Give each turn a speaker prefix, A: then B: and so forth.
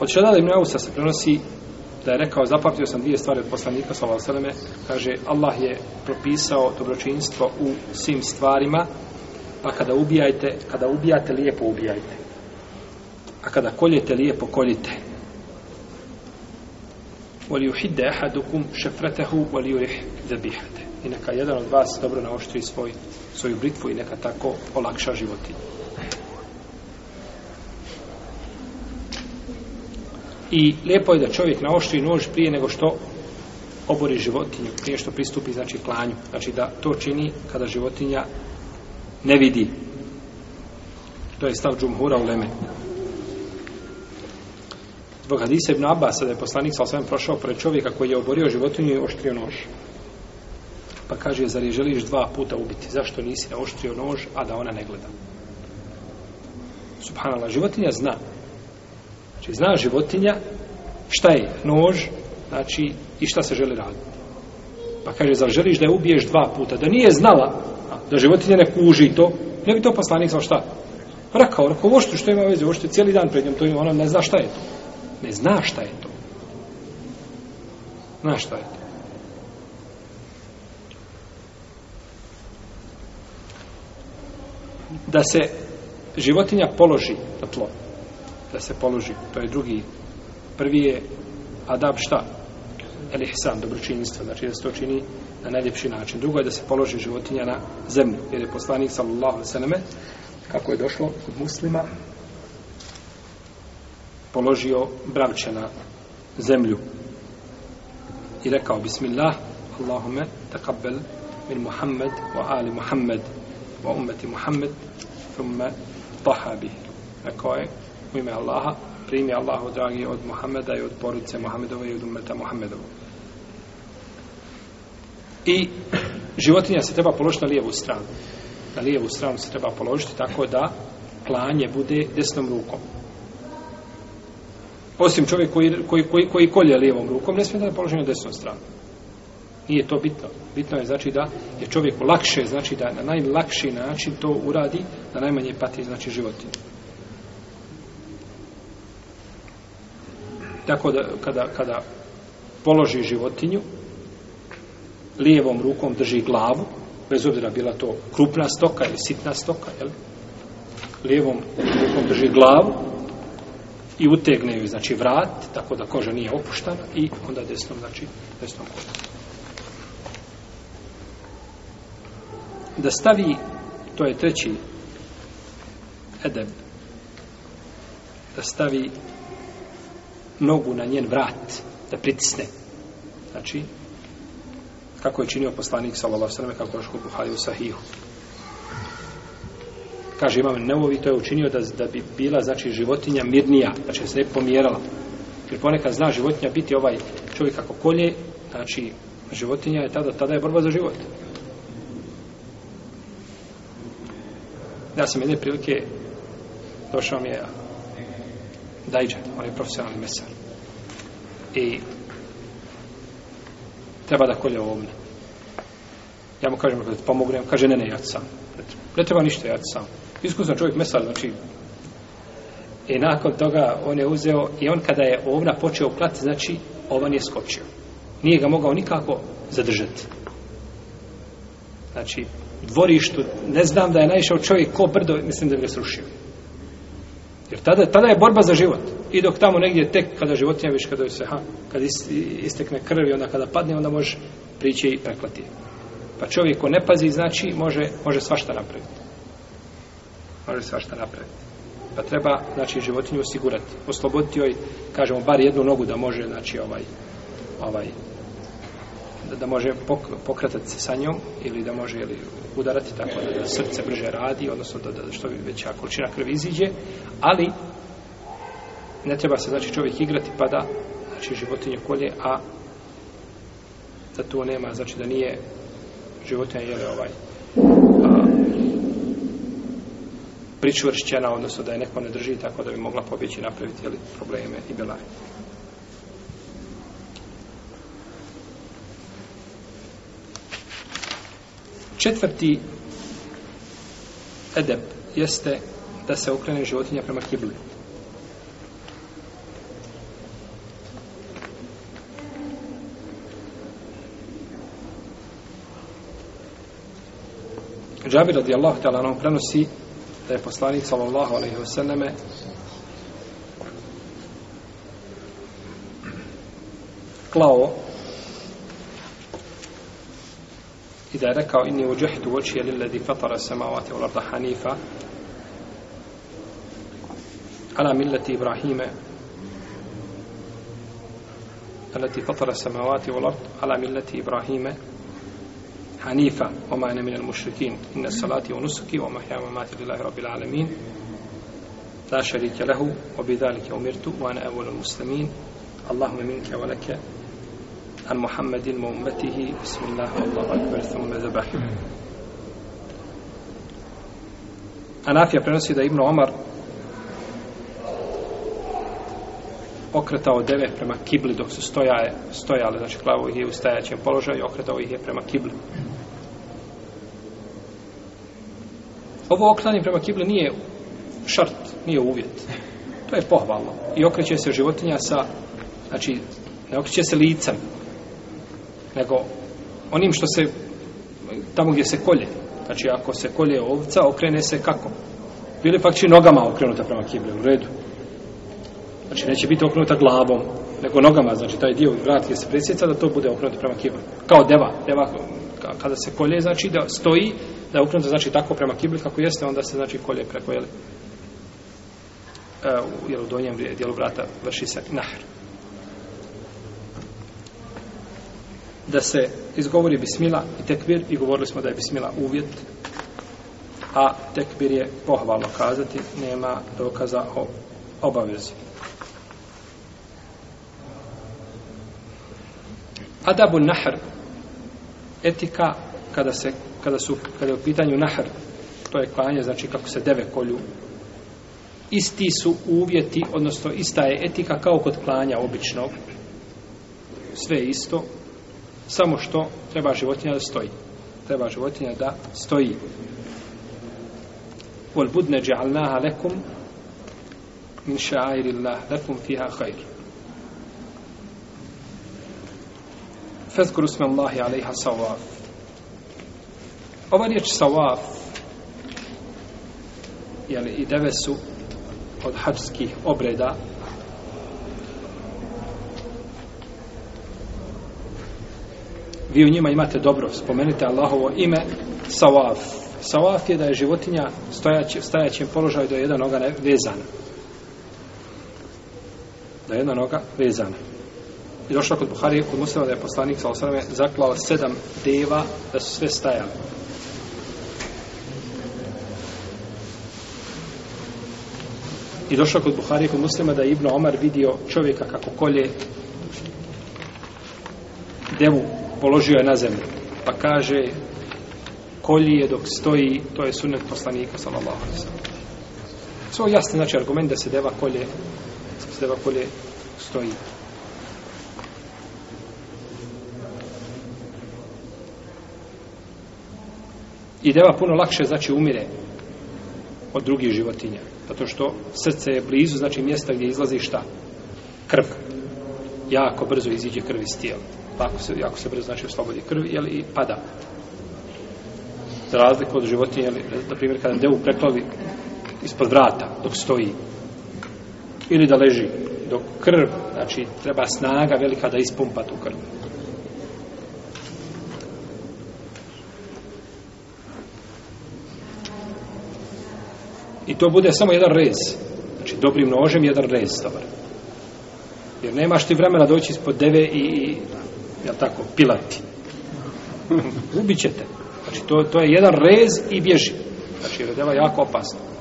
A: Od Šedada ibn Ausa se prenosi da je rekao, zapamtio sam dvije stvari od poslanika, sallallahu kaže, Allah je propisao dobročinstvo u svim stvarima, pa kada ubijajte, kada ubijate, lijepo ubijajte. A kada koljete, lijepo koljite. Voli uhidde ahadukum šefretehu, voli I neka jedan od vas dobro naoštri svoj, svoju britvu i neka tako olakša životinju. I lijepo je da čovjek naoštri nož prije nego što obori životinju, prije što pristupi, znači, planju. Znači, da to čini kada životinja ne vidi. To je stav džumhura u Leme. Zbog hadisa Ibn Abbas, da je poslanik sa prošao pored čovjeka koji je oborio životinju i oštrio nož. Pa kaže, zar je želiš dva puta ubiti? Zašto nisi oštrio nož, a da ona ne gleda? Subhanallah, životinja zna Znači, zna životinja šta je nož, znači, i šta se želi raditi. Pa kaže, zar želiš da je ubiješ dva puta? Da nije znala da životinja ne kuži to, ne bi to poslanik znao šta? Rakao, rekao, ovo što, ima veze, ovo što cijeli dan pred njom, to ima, ona ne zna šta je to. Ne zna šta je to. Zna šta je to. Da se životinja položi na tlo da se položi. To je drugi. Prvi je adab šta? El ihsan, dobročinjstvo. Znači da se to čini na najljepši način. Drugo je da se položi životinja na zemlju. Jer je poslanik sallallahu alaihi kako je došlo kod muslima položio bravče na zemlju i rekao Bismillah Allahume takabbel min Muhammed wa ali Muhammed wa ummeti Muhammed thumma taha rekao je u ime Allaha, primi Allahu dragi od Muhameda i od porodice Muhamedova i od umeta Muhamedova. I životinja se treba položiti na lijevu stranu. Na lijevu stranu se treba položiti tako da klanje bude desnom rukom. Osim čovjek koji, koji, koji, koji kolje lijevom rukom, ne smije da je položen na desnom stranu. Nije to bitno. Bitno je znači da je čovjeku lakše, znači da na najlakši način to uradi, da najmanje pati znači životinje. Tako da kada, kada položi životinju, lijevom rukom drži glavu, bez obzira bila to krupna stoka ili sitna stoka, jel? lijevom rukom drži glavu i utegne ju, znači, vrat, tako da koža nije opuštana i onda desnom, znači, desnom kodom Da stavi, to je treći edeb, da stavi nogu na njen vrat, da pritisne Znači, kako je činio poslanik sallallahu Srbe kako je škod Buhari Sahihu. Kaže imam Neovi to je učinio da, da bi bila znači životinja mirnija, da će se ne pomjerala. Jer ponekad zna životinja biti ovaj čovjek kako kolje, znači životinja je tada, tada je borba za život. Ja sam jedne prilike došao mi je Dajđan, on je profesionalni mesar. I treba da kolje ovne. Ja mu kažem, da pomognem, kaže, ne, ne, ja sam. Ne treba ništa, ja sam. Iskusan čovjek mesar, znači, i nakon toga on je uzeo i on kada je ovna počeo klati, znači ovan je skočio. Nije ga mogao nikako zadržati. Znači, dvorištu, ne znam da je naišao čovjek ko brdo, mislim da bi ga srušio. Tada, je borba za život. I dok tamo negdje tek kada životinja viš kada se ha, kada istekne krv i onda kada padne onda može prići i preklati. Pa čovjek ko ne pazi znači može, može svašta napraviti. Može svašta napraviti. Pa treba znači životinju osigurati, osloboditi joj kažemo bar jednu nogu da može znači ovaj ovaj da, može pokratati pokretati se sa njom ili da može ili udarati tako da, srce brže radi, odnosno da, da što bi veća količina krvi iziđe, ali ne treba se znači čovjek igrati pa da znači životinje kolje, a da tu nema, znači da nije životinja je ovaj a, pričvršćena, odnosno da je neko ne drži tako da bi mogla pobjeći napraviti probleme i belaje. Četvrti edep jeste da se okrene životinja prema kibli. Džabir radijallahu ta'ala nam prenosi da je poslanik sallallahu alaihi wasallame klao إذا ركع إني وجهت وجهي للذي فطر السماوات والأرض حنيفا على ملة إبراهيم التي فطر السماوات والأرض على ملة إبراهيم حنيفا وما أنا من المشركين إن الصلاة ونسكي ومحيا مماتي لله رب العالمين لا شريك له وبذلك أمرت وأنا أول المسلمين اللهم منك ولك عن محمد وأمته بسم الله akbar ثم Anafija prenosi da Ibn Omar okretao deve prema kibli dok su stojaje, stojale, znači klavo ih je u stajaćem položaju i okretao ih je prema kibli. Ovo okretanje prema kibli nije šart, nije uvjet. To je pohvalno. I okreće se životinja sa, znači, ne okreće se licem, nego onim što se tamo gdje se kolje. Znači ako se kolje ovca, okrene se kako? Bili pak će nogama okrenuta prema kibli, u redu. Znači neće biti okrenuta glavom, nego nogama, znači taj dio vrat gdje se presjeca da to bude okrenuto prema kibli. Kao deva, deva kada se kolje, znači da stoji, da je okrenuta znači tako prema kibli kako jeste, onda se znači kolje preko, e, jel, u, donjem dijelu vrata vrši se nahr. da se izgovori bismila i tekbir i govorili smo da je bismila uvjet a tekbir je pohvalno kazati nema dokaza o obavezi adabu nahr etika kada se kada su kada je u pitanju nahr to je klanje znači kako se deve kolju isti su uvjeti odnosno ista je etika kao kod klanja običnog sve isto samo što treba životinja da stoji. Treba životinja da stoji. Wal budne dja'alnaha lekum min ša'airillah lekum fiha khair Fezkuru sme Allahi alejha sawaf. Ova riječ sawaf jeli, i deve su od hađskih obreda vi u njima imate dobro, spomenite Allahovo ime, sawaf. Sawaf je da je životinja stojaći, stajaćem položaju do jedna noga vezana. Da je jedna noga vezana. I došla kod Buharije, kod muslima da je poslanik sa osrame zaklao sedam deva da su sve stajali. I došlo kod Buhari, kod muslima da je Ibn Omar vidio čovjeka kako kolje devu položio je na zemlju. Pa kaže, kolji je dok stoji, to je sunet poslanika, sallallahu alaihi jasni, znači, argument da se deva kolje, da se deva kolje stoji. I deva puno lakše, znači, umire od drugih životinja. Zato što srce je blizu, znači mjesta gdje izlazi šta? Krv. Jako brzo iziđe krvi iz tijela ako se, jako se brzo znači oslobodi krv jel, i pada. Za razliku od životinja, li na primjer, kada devu preklovi ispod vrata dok stoji ili da leži dok krv, znači treba snaga velika da ispumpa tu krv. I to bude samo jedan rez. Znači dobrim nožem jedan rez dobar. Jer nemaš ti vremena doći ispod deve i jel tako, pilati. Ubit ćete. Znači, to, to je jedan rez i bježi. Znači, je jako opasno.